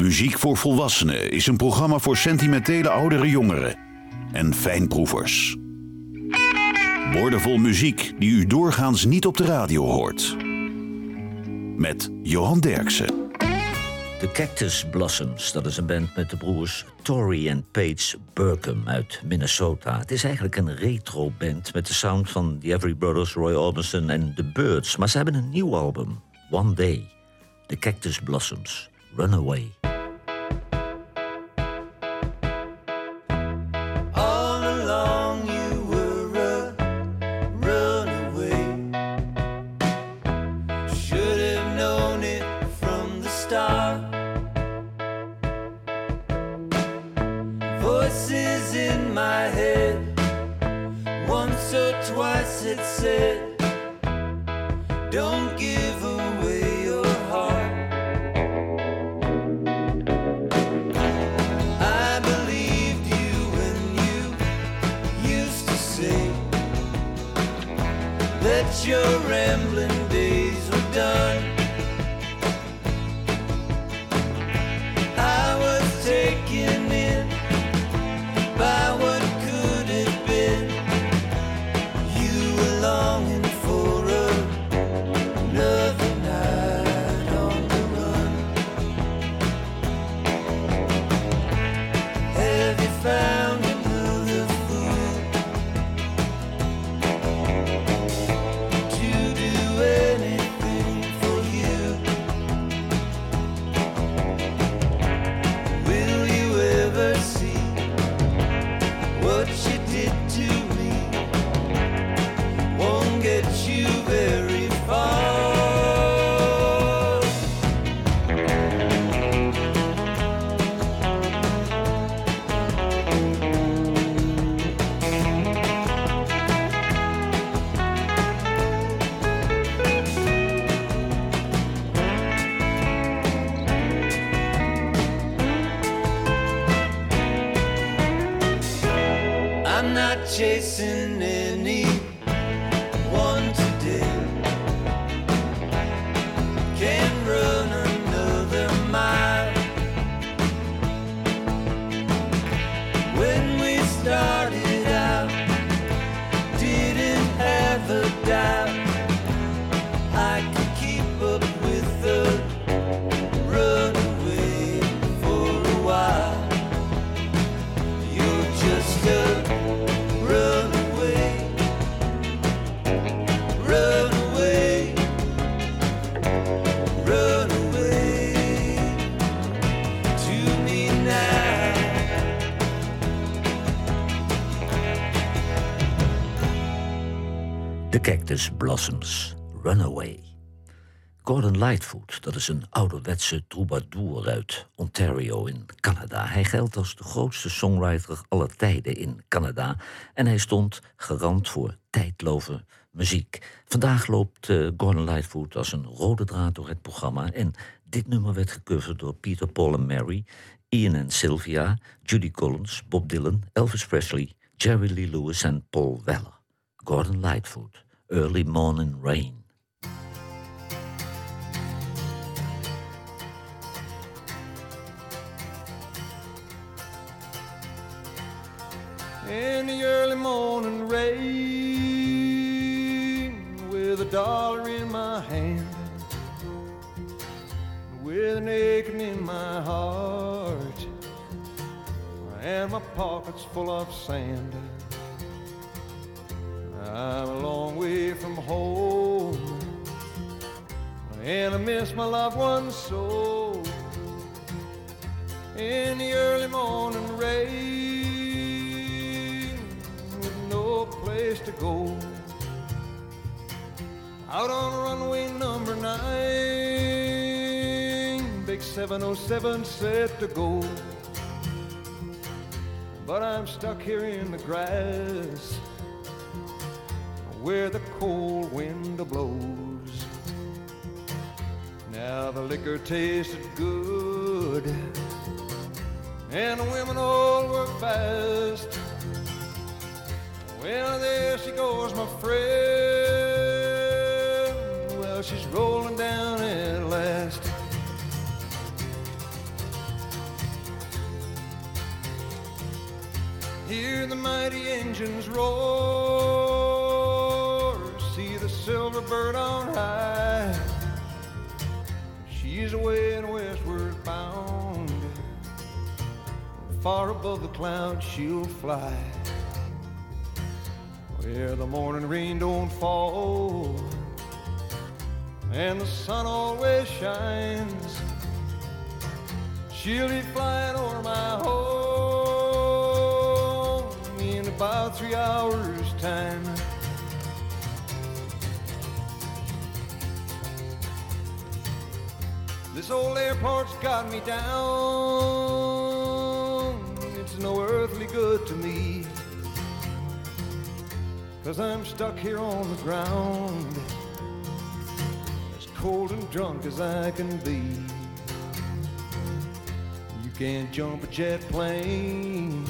Muziek voor Volwassenen is een programma voor sentimentele oudere jongeren en fijnproevers. Woordenvol muziek die u doorgaans niet op de radio hoort. Met Johan Derksen. De Cactus Blossoms, dat is een band met de broers Tory en Paige Burkham uit Minnesota. Het is eigenlijk een retro-band met de sound van The Every Brothers, Roy Orbison en The Birds. Maar ze hebben een nieuw album, One Day. The Cactus Blossoms, Runaway. Cactus Blossoms, Runaway. Gordon Lightfoot, dat is een ouderwetse troubadour uit Ontario in Canada. Hij geldt als de grootste songwriter aller tijden in Canada. En hij stond garant voor tijdloze muziek. Vandaag loopt uh, Gordon Lightfoot als een rode draad door het programma. En dit nummer werd gecoverd door Peter, Paul en Mary, Ian en Sylvia, Judy Collins, Bob Dylan, Elvis Presley, Jerry Lee Lewis en Paul Weller. Gordon Lightfoot early morning rain. In the early morning rain, with a dollar in my hand, with an aching in my heart, and my pockets full of sand. I'm a long way from home, and I miss my loved ones so. In the early morning rain, with no place to go, out on runway number nine, big 707 set to go. But I'm stuck here in the grass where the cold wind blows. Now the liquor tasted good, and the women all were fast. Well, there she goes, my friend. Well, she's rolling down at last. Hear the mighty engines roar. Silver bird on high. She's away and westward bound. Far above the clouds she'll fly. Where the morning rain don't fall. And the sun always shines. She'll be flying over my home in about three hours' time. This old airport's got me down. It's no earthly good to me. Cause I'm stuck here on the ground. As cold and drunk as I can be. You can't jump a jet plane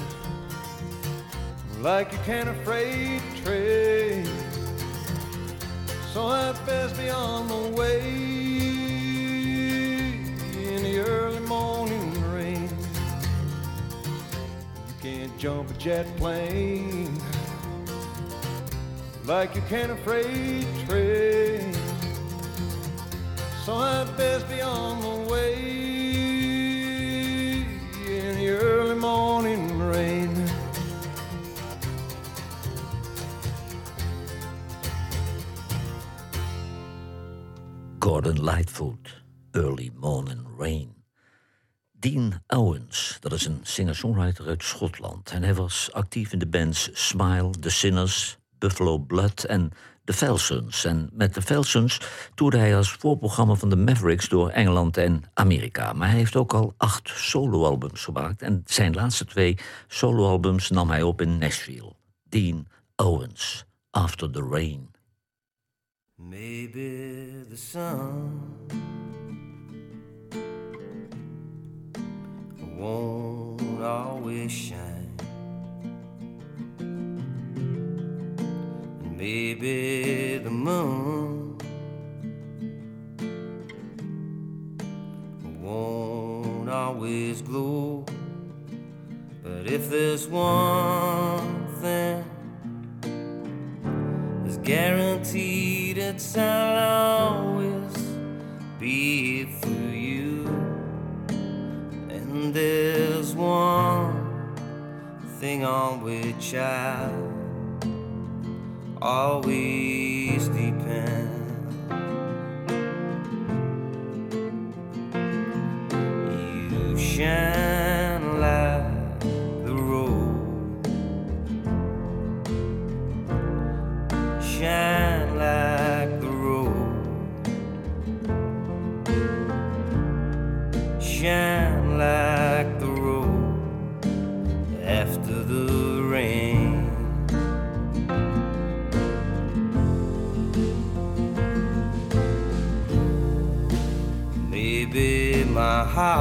like you can a freight train. So I'd best be on the way jump a jet plane like you can a freight train. So I'd best be on the way in the early morning rain. Gordon Lightfoot, Early Morning Rain. Dean Owens, dat is een singer-songwriter uit Schotland. En hij was actief in de bands Smile, The Sinners, Buffalo Blood en The Felsons. En met The Felsons toerde hij als voorprogramma van de Mavericks door Engeland en Amerika. Maar hij heeft ook al acht soloalbums gemaakt. En zijn laatste twee soloalbums nam hij op in Nashville. Dean Owens, After the Rain. Maybe the sun won't always shine. And maybe the moon won't always glow. But if there's one thing is guaranteed it's I'll always on which I always depend. Maybe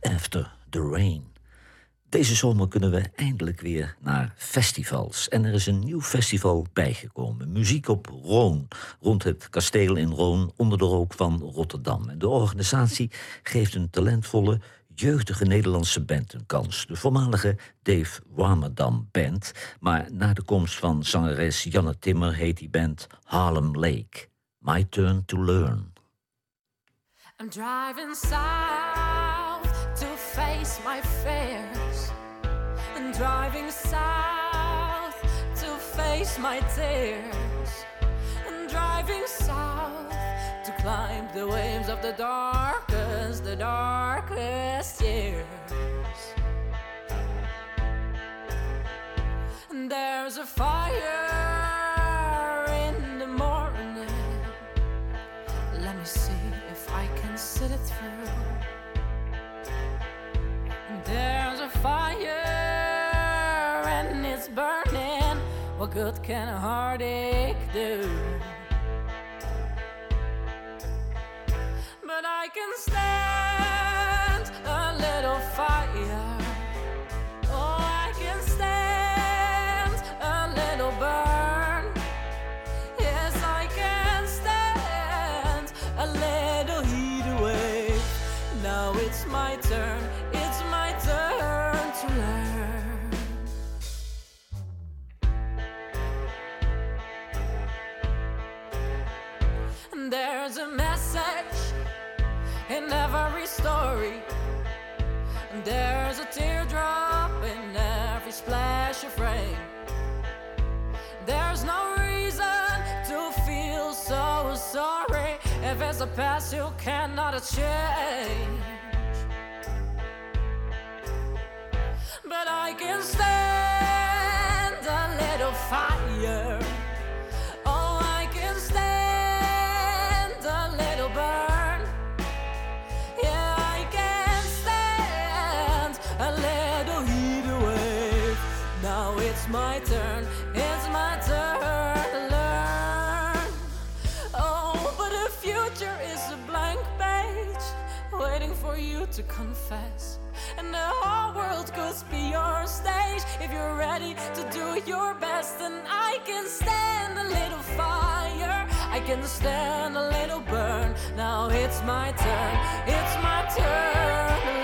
After the Rain. Deze zomer kunnen we eindelijk weer naar festivals. En er is een nieuw festival bijgekomen. Muziek op Roon, rond het kasteel in Roon, onder de rook van Rotterdam. De organisatie geeft een talentvolle, jeugdige Nederlandse band een kans. De voormalige Dave Warmerdam Band. Maar na de komst van zangeres Janne Timmer heet die band Harlem Lake. My Turn to Learn. I'm driving south to face my fears. I'm driving south to face my tears. I'm driving south to climb the waves of the darkest, the darkest years. And there's a fire good can a heartache do? But I can stand a little fire. Oh, I can stand a little burn. Yes, I can stand a little heat away. Now it's my turn, it's my turn there's a message in every story. There's a teardrop in every splash of rain. There's no reason to feel so sorry if it's a past you cannot change. But I can stand a little fire. To confess. And the whole world could be your stage if you're ready to do your best. And I can stand a little fire, I can stand a little burn. Now it's my turn, it's my turn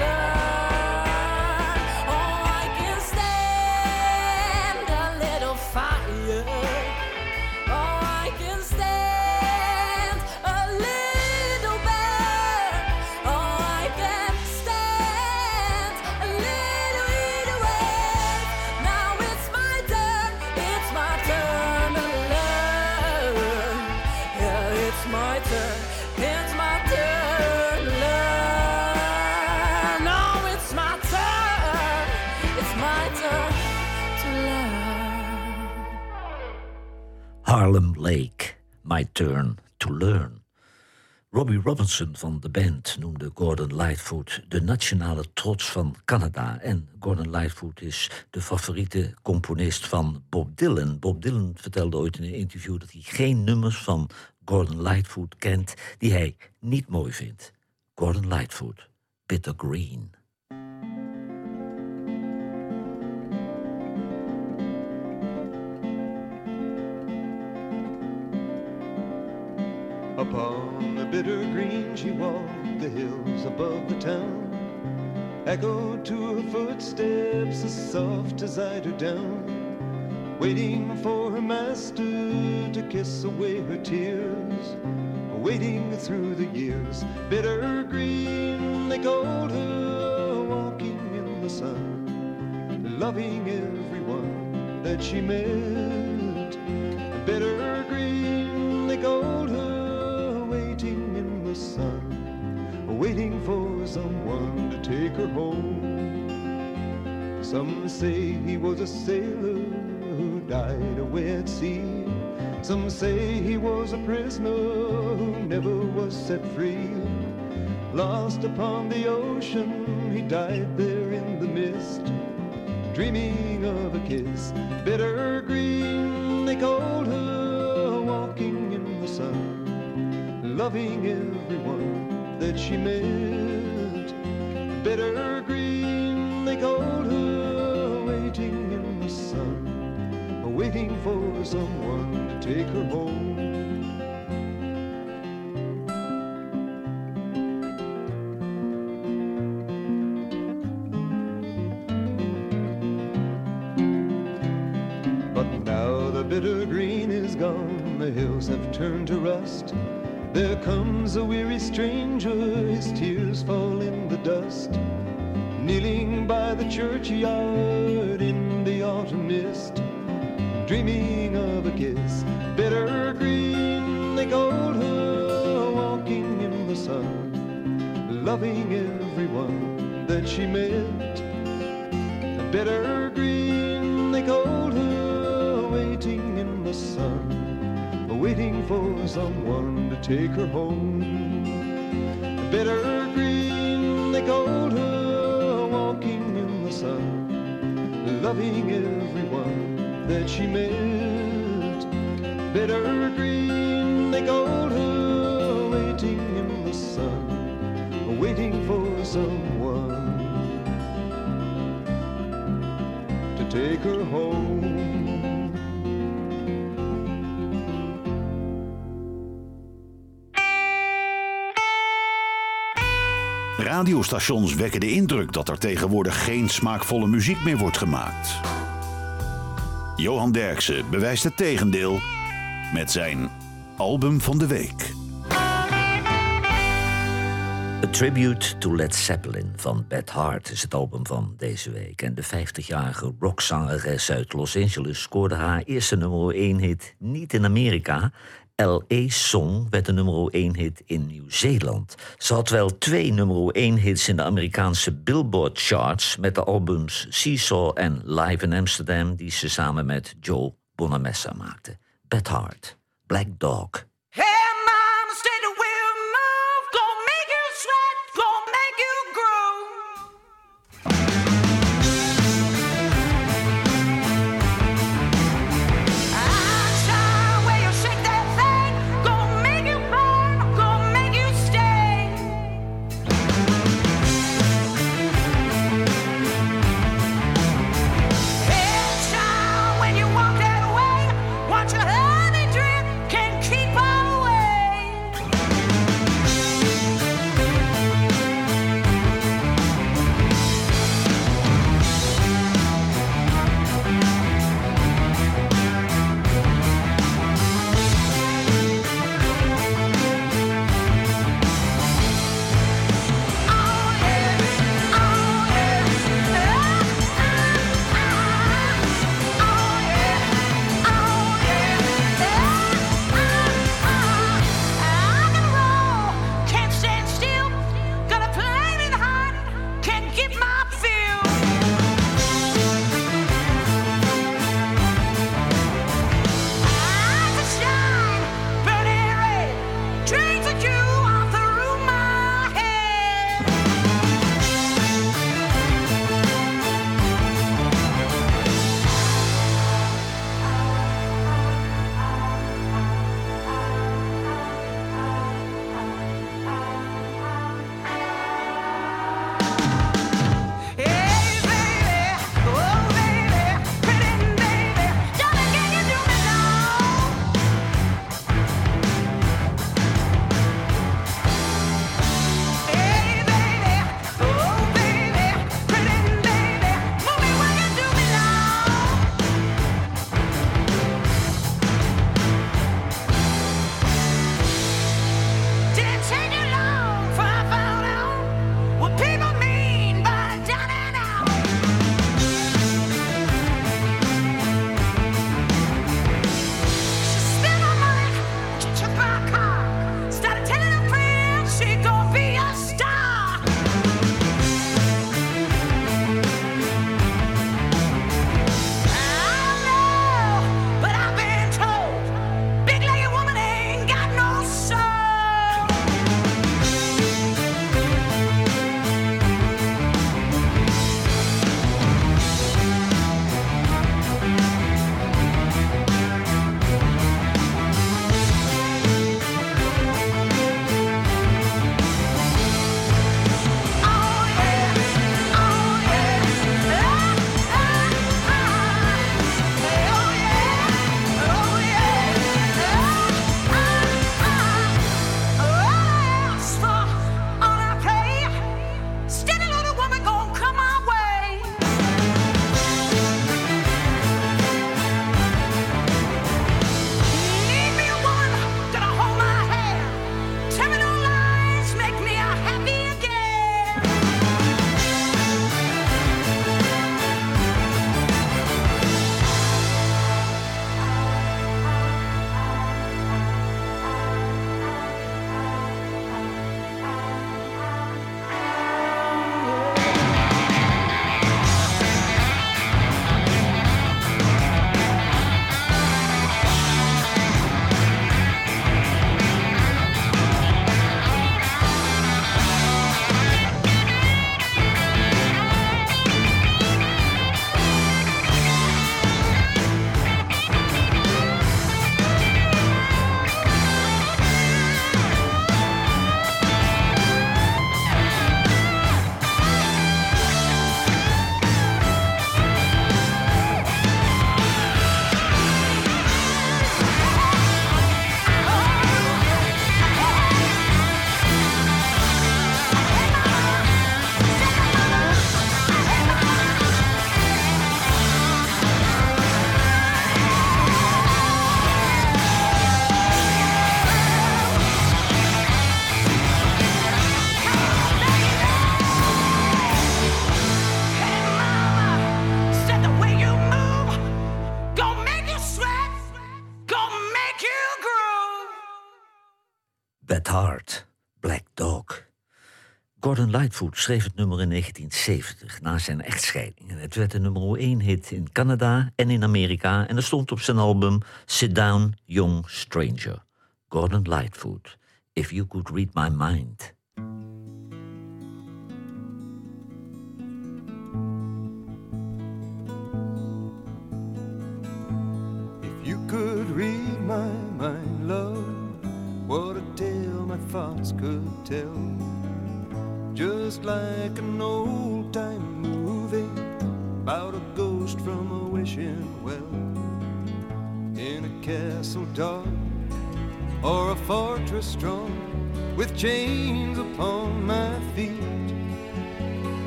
Turn to Learn. Robbie Robinson van de band noemde Gordon Lightfoot de nationale trots van Canada. En Gordon Lightfoot is de favoriete componist van Bob Dylan. Bob Dylan vertelde ooit in een interview dat hij geen nummers van Gordon Lightfoot kent die hij niet mooi vindt. Gordon Lightfoot, Bitter Green. Upon the bitter green she walked the hills above the town. Echoed to her footsteps as soft as eider down. Waiting for her master to kiss away her tears. Waiting through the years. Bitter green, they called her, walking in the sun. Loving everyone that she met. Bitter waiting for someone to take her home. Some say he was a sailor who died away at sea. Some say he was a prisoner who never was set free. Lost upon the ocean, he died there in the mist. Dreaming of a kiss, bitter green, they called her, walking in the sun, loving everyone that she met. Bitter green, they called her, waiting in the sun, waiting for someone to take her home. Churchyard in the autumn mist, dreaming of a kiss. Bitter green, they called her, walking in the sun, loving everyone that she met. Bitter green, they called her, waiting in the sun, waiting for someone to take her home. Loving everyone that she met. Bitter green, they called her, waiting in the sun, waiting for someone to take her home. Radiostations wekken de indruk dat er tegenwoordig geen smaakvolle muziek meer wordt gemaakt. Johan Derksen bewijst het tegendeel met zijn album van de week. A Tribute to Led Zeppelin van Beth Hart is het album van deze week. En de 50-jarige rockzangeres uit Los Angeles scoorde haar eerste nummer 1 hit niet in Amerika. L.A. Song werd de nummer 1 hit in Nieuw-Zeeland. Ze had wel twee nummer 1 hits in de Amerikaanse Billboard charts met de albums Seesaw en Live in Amsterdam die ze samen met Joe Bonamessa maakte. Beth Hart, Black Dog. Lightfoot schreef het nummer in 1970 na zijn echtscheiding. Het werd een nummer 1 hit in Canada en in Amerika. En er stond op zijn album Sit Down, Young Stranger. Gordon Lightfoot, If You Could Read My Mind. If you could read my mind, love, what a tale my thoughts could tell. Just like an old time movie about a ghost from a wishing well in a castle dark or a fortress strong with chains upon my feet.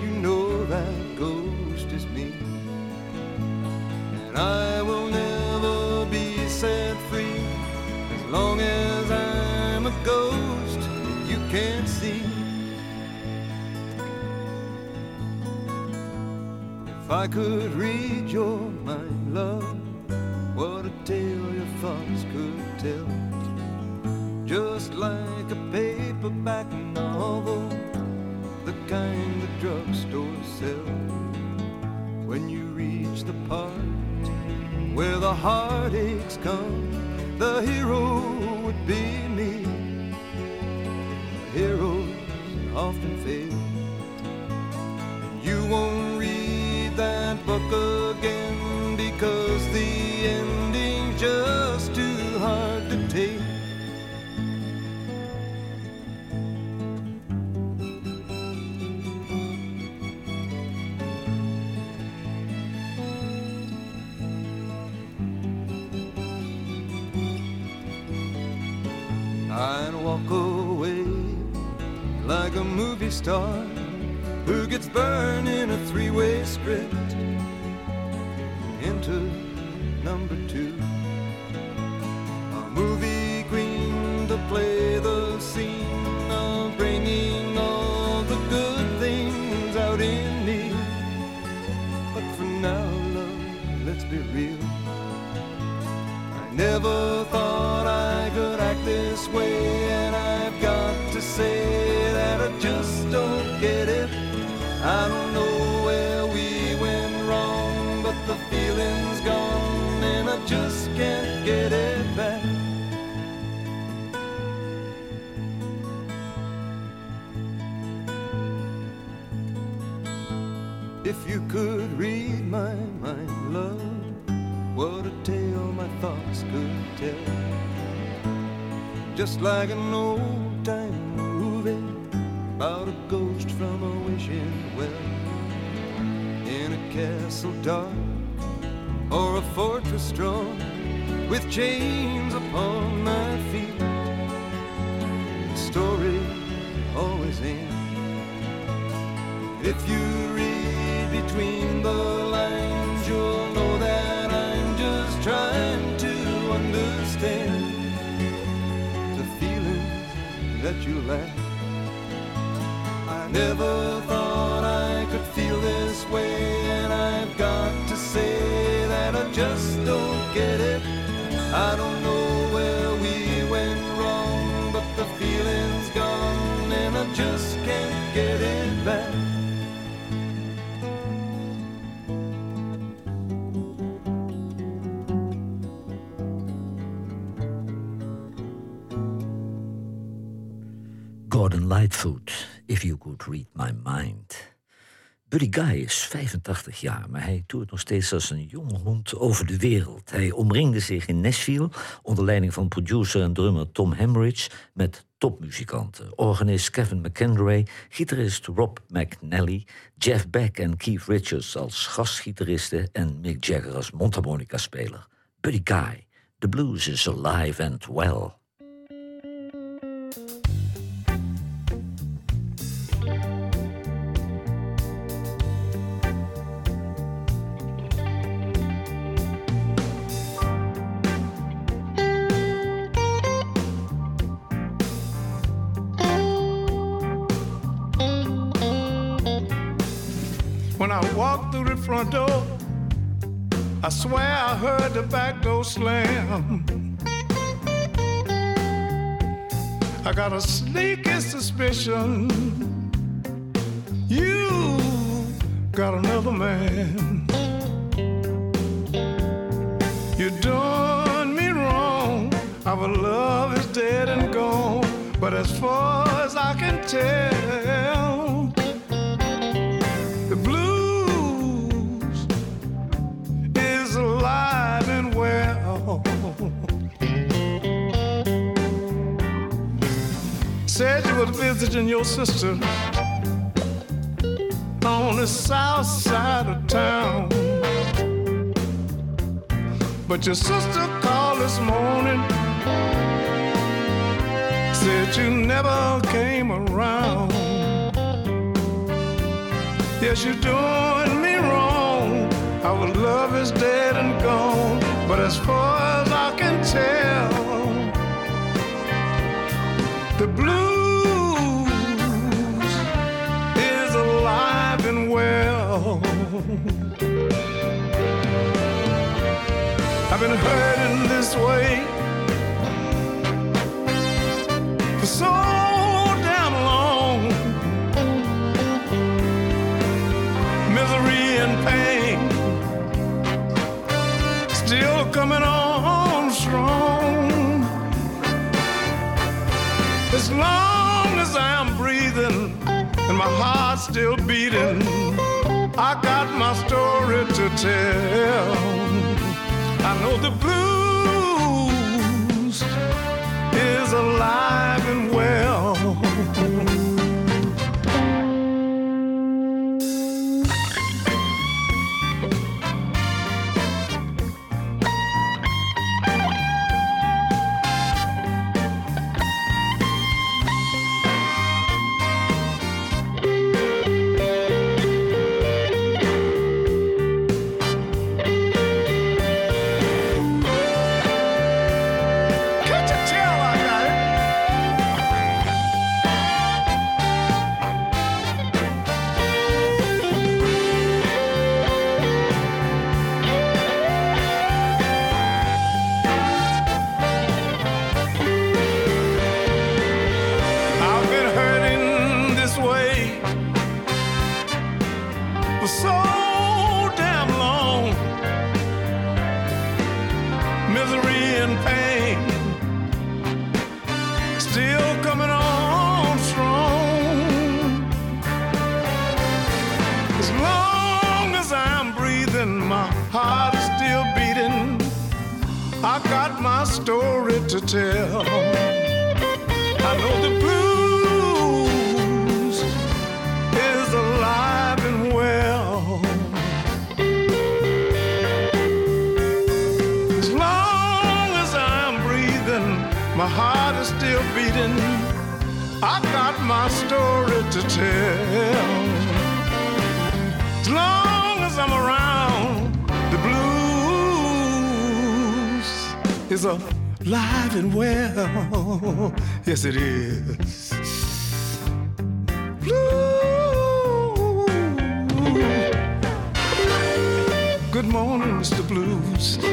You know that ghost is me, and I If I could read your mind, love, what a tale your thoughts could tell. Just like a paperback novel, the kind the drugstore sells. When you reach the part where the heartaches come, the hero walk away like a movie star who gets burned in a three way script into number two. A movie queen to play the scene of bringing all the good things out in me. But for now, love, let's be real. I never thoughts could tell. Just like an old time movie about a ghost from a wishing well in a castle dark or a fortress strong with chains upon my feet. The story always ends if you read between the that you lack. I never thought I could feel this way, and I've got to say that I just don't get it. I don't Lightfoot, If You Could Read My Mind. Buddy Guy is 85 jaar, maar hij toert nog steeds als een jonge hond over de wereld. Hij omringde zich in Nashville onder leiding van producer en drummer Tom Hemridge met topmuzikanten. Organist Kevin McEnroe, gitarist Rob McNally, Jeff Beck en Keith Richards als gastgitaristen en Mick Jagger als mondharmonica-speler. Buddy Guy, the blues is alive and well. Swear I heard the back door slam. I got a sneaky suspicion you got another man. You done me wrong. Our love is dead and gone. But as far as I can tell, was visiting your sister on the south side of town. But your sister called this morning, said you never came around. Yes, you're doing me wrong. Our love is dead and gone. But as far as I can tell, I've been hurting this way for so damn long. Misery and pain still coming on strong. As long as I'm breathing and my heart's still beating, tell. I know the blues is alive my heart is still beating. I got my story to tell. As long as I'm around, the blues is alive and well. Yes, it is. Blue. Good morning, Mr. Blues.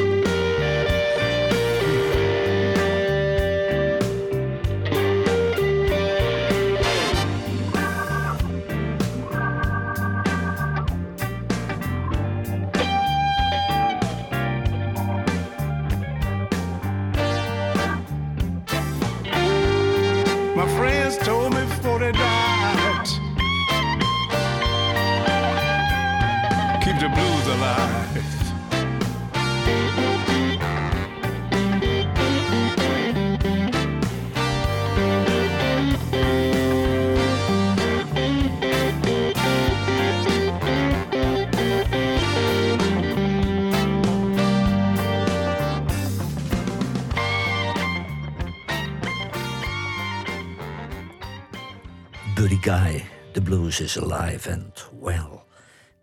Is Alive and Well.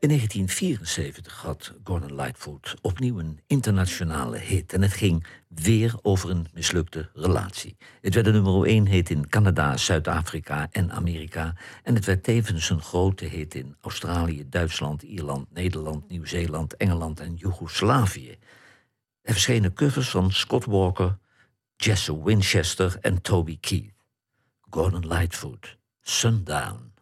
In 1974 had Gordon Lightfoot opnieuw een internationale hit. En het ging weer over een mislukte relatie. Het werd de nummer 1 hit in Canada, Zuid-Afrika en Amerika. En het werd tevens een grote hit in Australië, Duitsland, Ierland, Nederland, Nieuw-Zeeland, Engeland en Joegoslavië. Er verschenen covers van Scott Walker, Jesse Winchester en Toby Keith. Gordon Lightfoot, Sundown.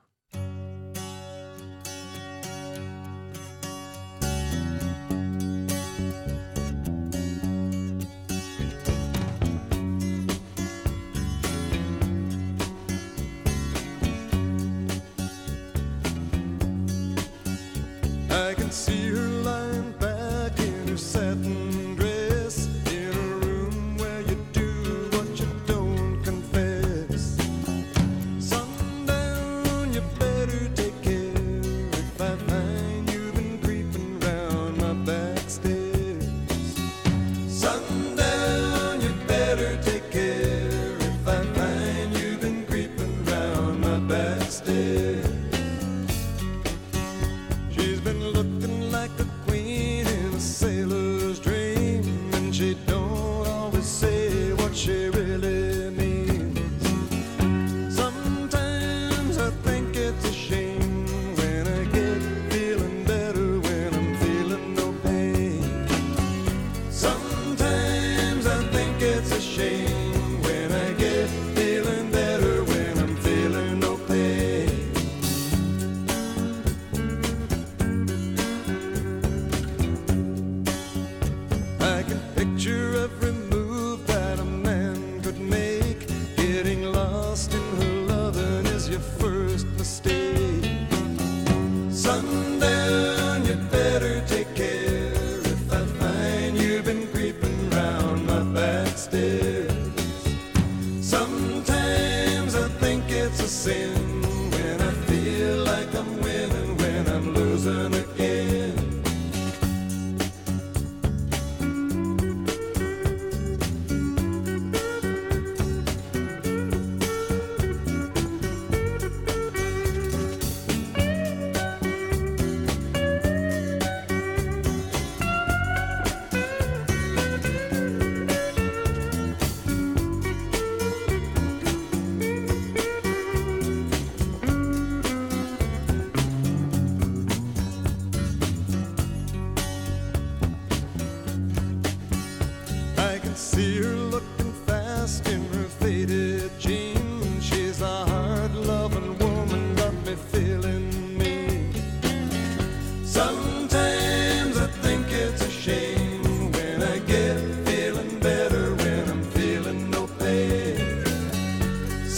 cheio.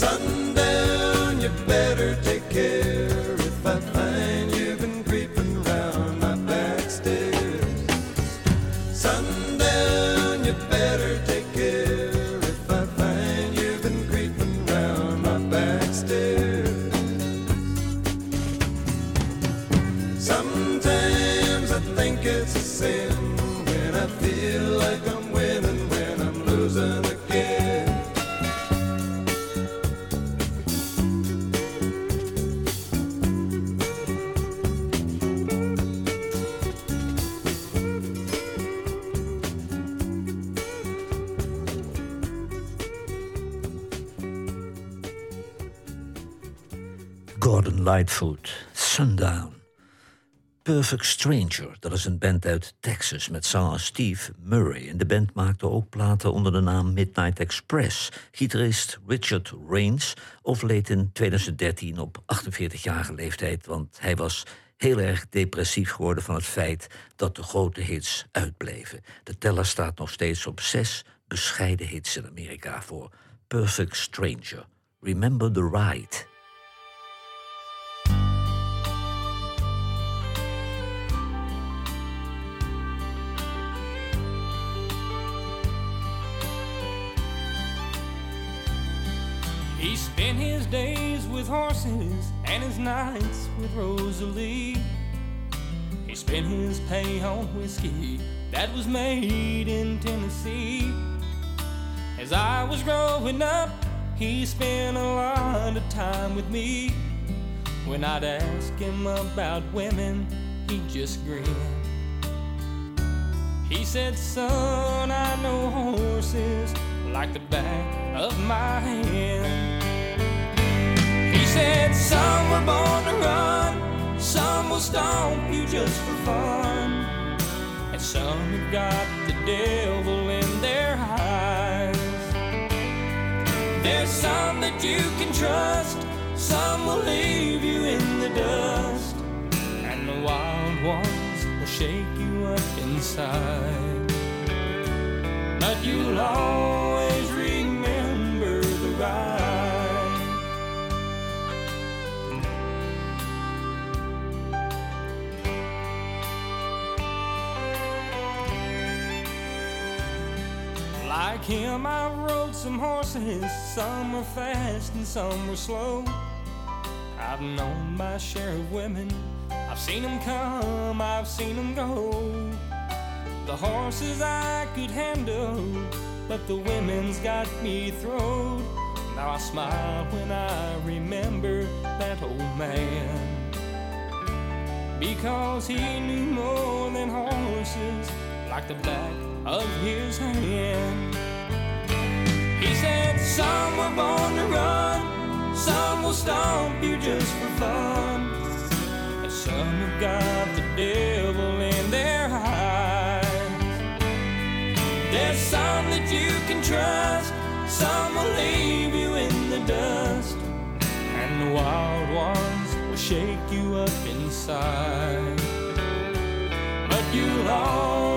sun. Lightfoot, Sundown. Perfect Stranger, dat is een band uit Texas met zanger Steve Murray. En de band maakte ook platen onder de naam Midnight Express. Gitarist Richard Rains overleed in 2013 op 48-jarige leeftijd, want hij was heel erg depressief geworden van het feit dat de grote hits uitbleven. De teller staat nog steeds op zes bescheiden hits in Amerika voor Perfect Stranger. Remember the Ride. He spent his days with horses and his nights with Rosalie. He spent his pay on whiskey that was made in Tennessee. As I was growing up, he spent a lot of time with me. When I'd ask him about women, he just grinned. He said, Son, I know horses like the back of my hand said some were born to run, some will stomp you just for fun, and some have got the devil in their eyes. There's some that you can trust, some will leave you in the dust, and the wild ones will shake you up inside. But you'll always Like him, I rode some horses. Some were fast and some were slow. I've known my share of women. I've seen them come, I've seen them go. The horses I could handle, but the women's got me throwed. Now I smile when I remember that old man. Because he knew more than horses, like the back of his hand. He said, Some were born to run, some will stomp you just for fun. And some have got the devil in their eyes. There's some that you can trust, some will leave you in the dust. And the wild ones will shake you up inside. But you'll always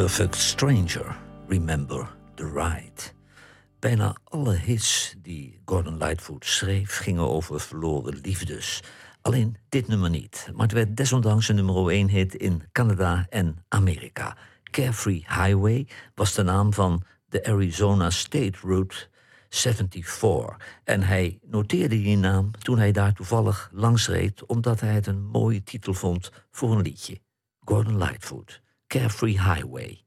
Perfect Stranger, Remember the Ride. Bijna alle hits die Gordon Lightfoot schreef gingen over verloren liefdes. Alleen dit nummer niet, maar het werd desondanks een nummer 1 hit in Canada en Amerika. Carefree Highway was de naam van de Arizona State Route 74. En hij noteerde die naam toen hij daar toevallig langs reed, omdat hij het een mooie titel vond voor een liedje. Gordon Lightfoot, Carefree Highway.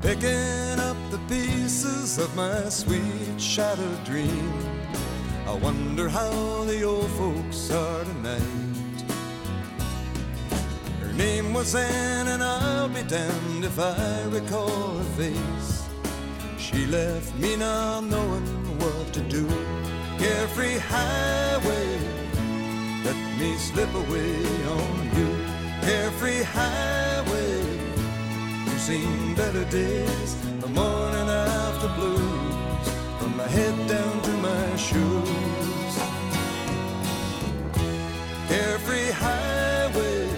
Picking up the pieces of my sweet shattered dream. I wonder how the old folks are tonight. Her name was Anne, and I'll be damned if I recall her face. She left me not knowing what to do. Carefree highway, let me slip away on you. Carefree highway. You've seen better days, the morning after blues, from my head down to my shoes. Carefree highway,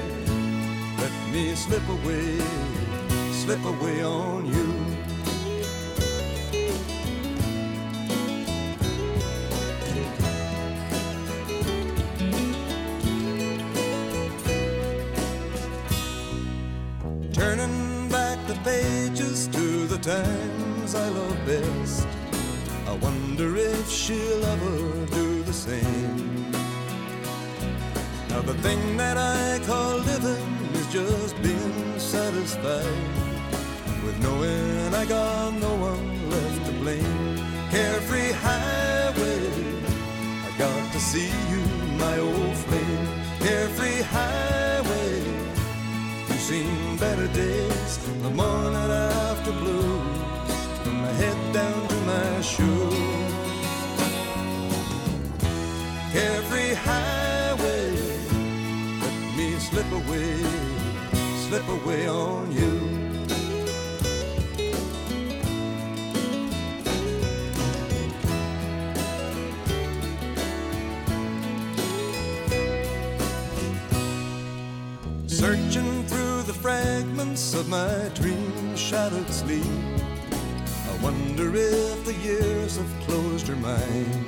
let me slip away, slip away on you. Times I love best. I wonder if she'll ever do the same. Now, the thing that I call living is just being satisfied with knowing I got no one left to blame. Carefree highway, I got to see you, my old flame. Carefree highway. You've seen better days, the morning after blues, my. Carefree highway, let me slip away, slip away on you. Searching through the fragments of my dream shattered sleep. Wonder if the years have closed her mind.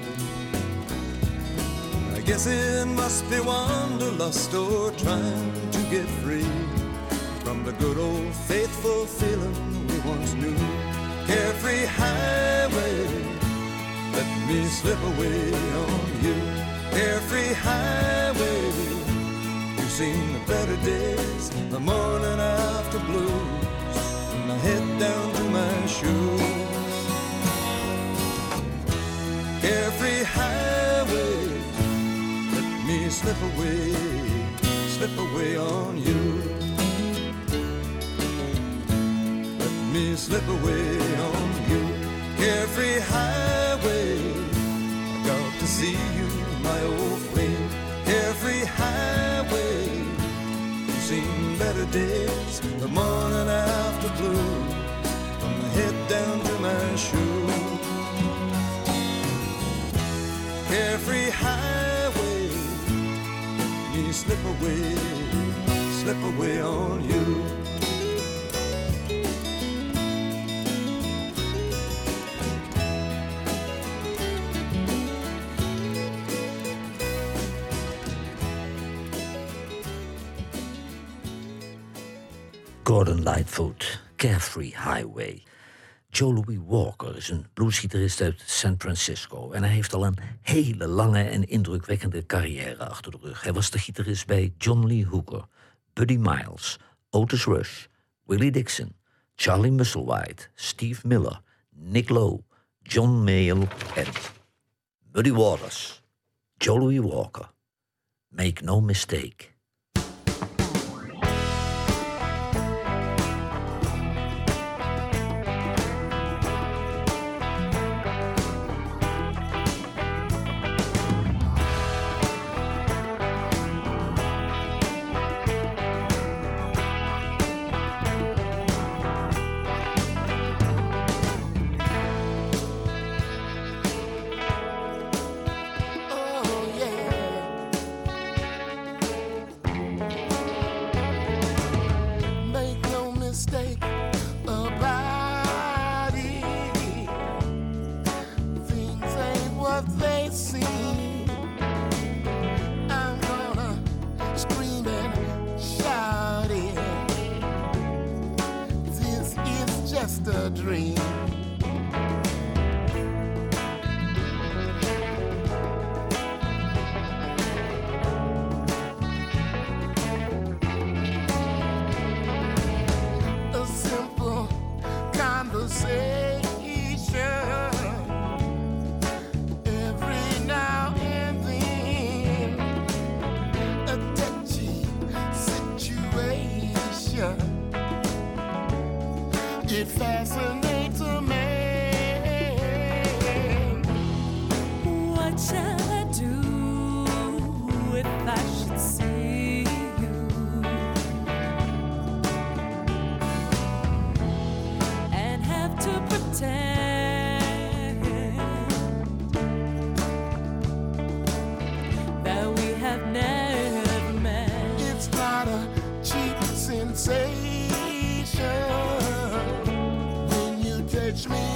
I Guess it must be wanderlust or trying to get free from the good old faithful feeling we once knew. Carefree highway, let me slip away on you. Carefree highway, you've seen the better days, the morning after blues, and I head down to my shoes. Carefree highway, let me slip away, slip away on you. Let me slip away on you. Carefree highway, I got to see you, my old friend. Carefree highway, you've seen better days, the morning after blues, Carefree highway, me slip away, slip away on you. Gordon Lightfoot, Carefree Highway. Joe Louis Walker is een bluesgitarist uit San Francisco en hij heeft al een hele lange en indrukwekkende carrière achter de rug. Hij was de gitarist bij John Lee Hooker, Buddy Miles, Otis Rush, Willie Dixon, Charlie Musselwhite, Steve Miller, Nick Lowe, John Mayall en Buddy Waters. Joe Louis Walker. Make no mistake. Touch me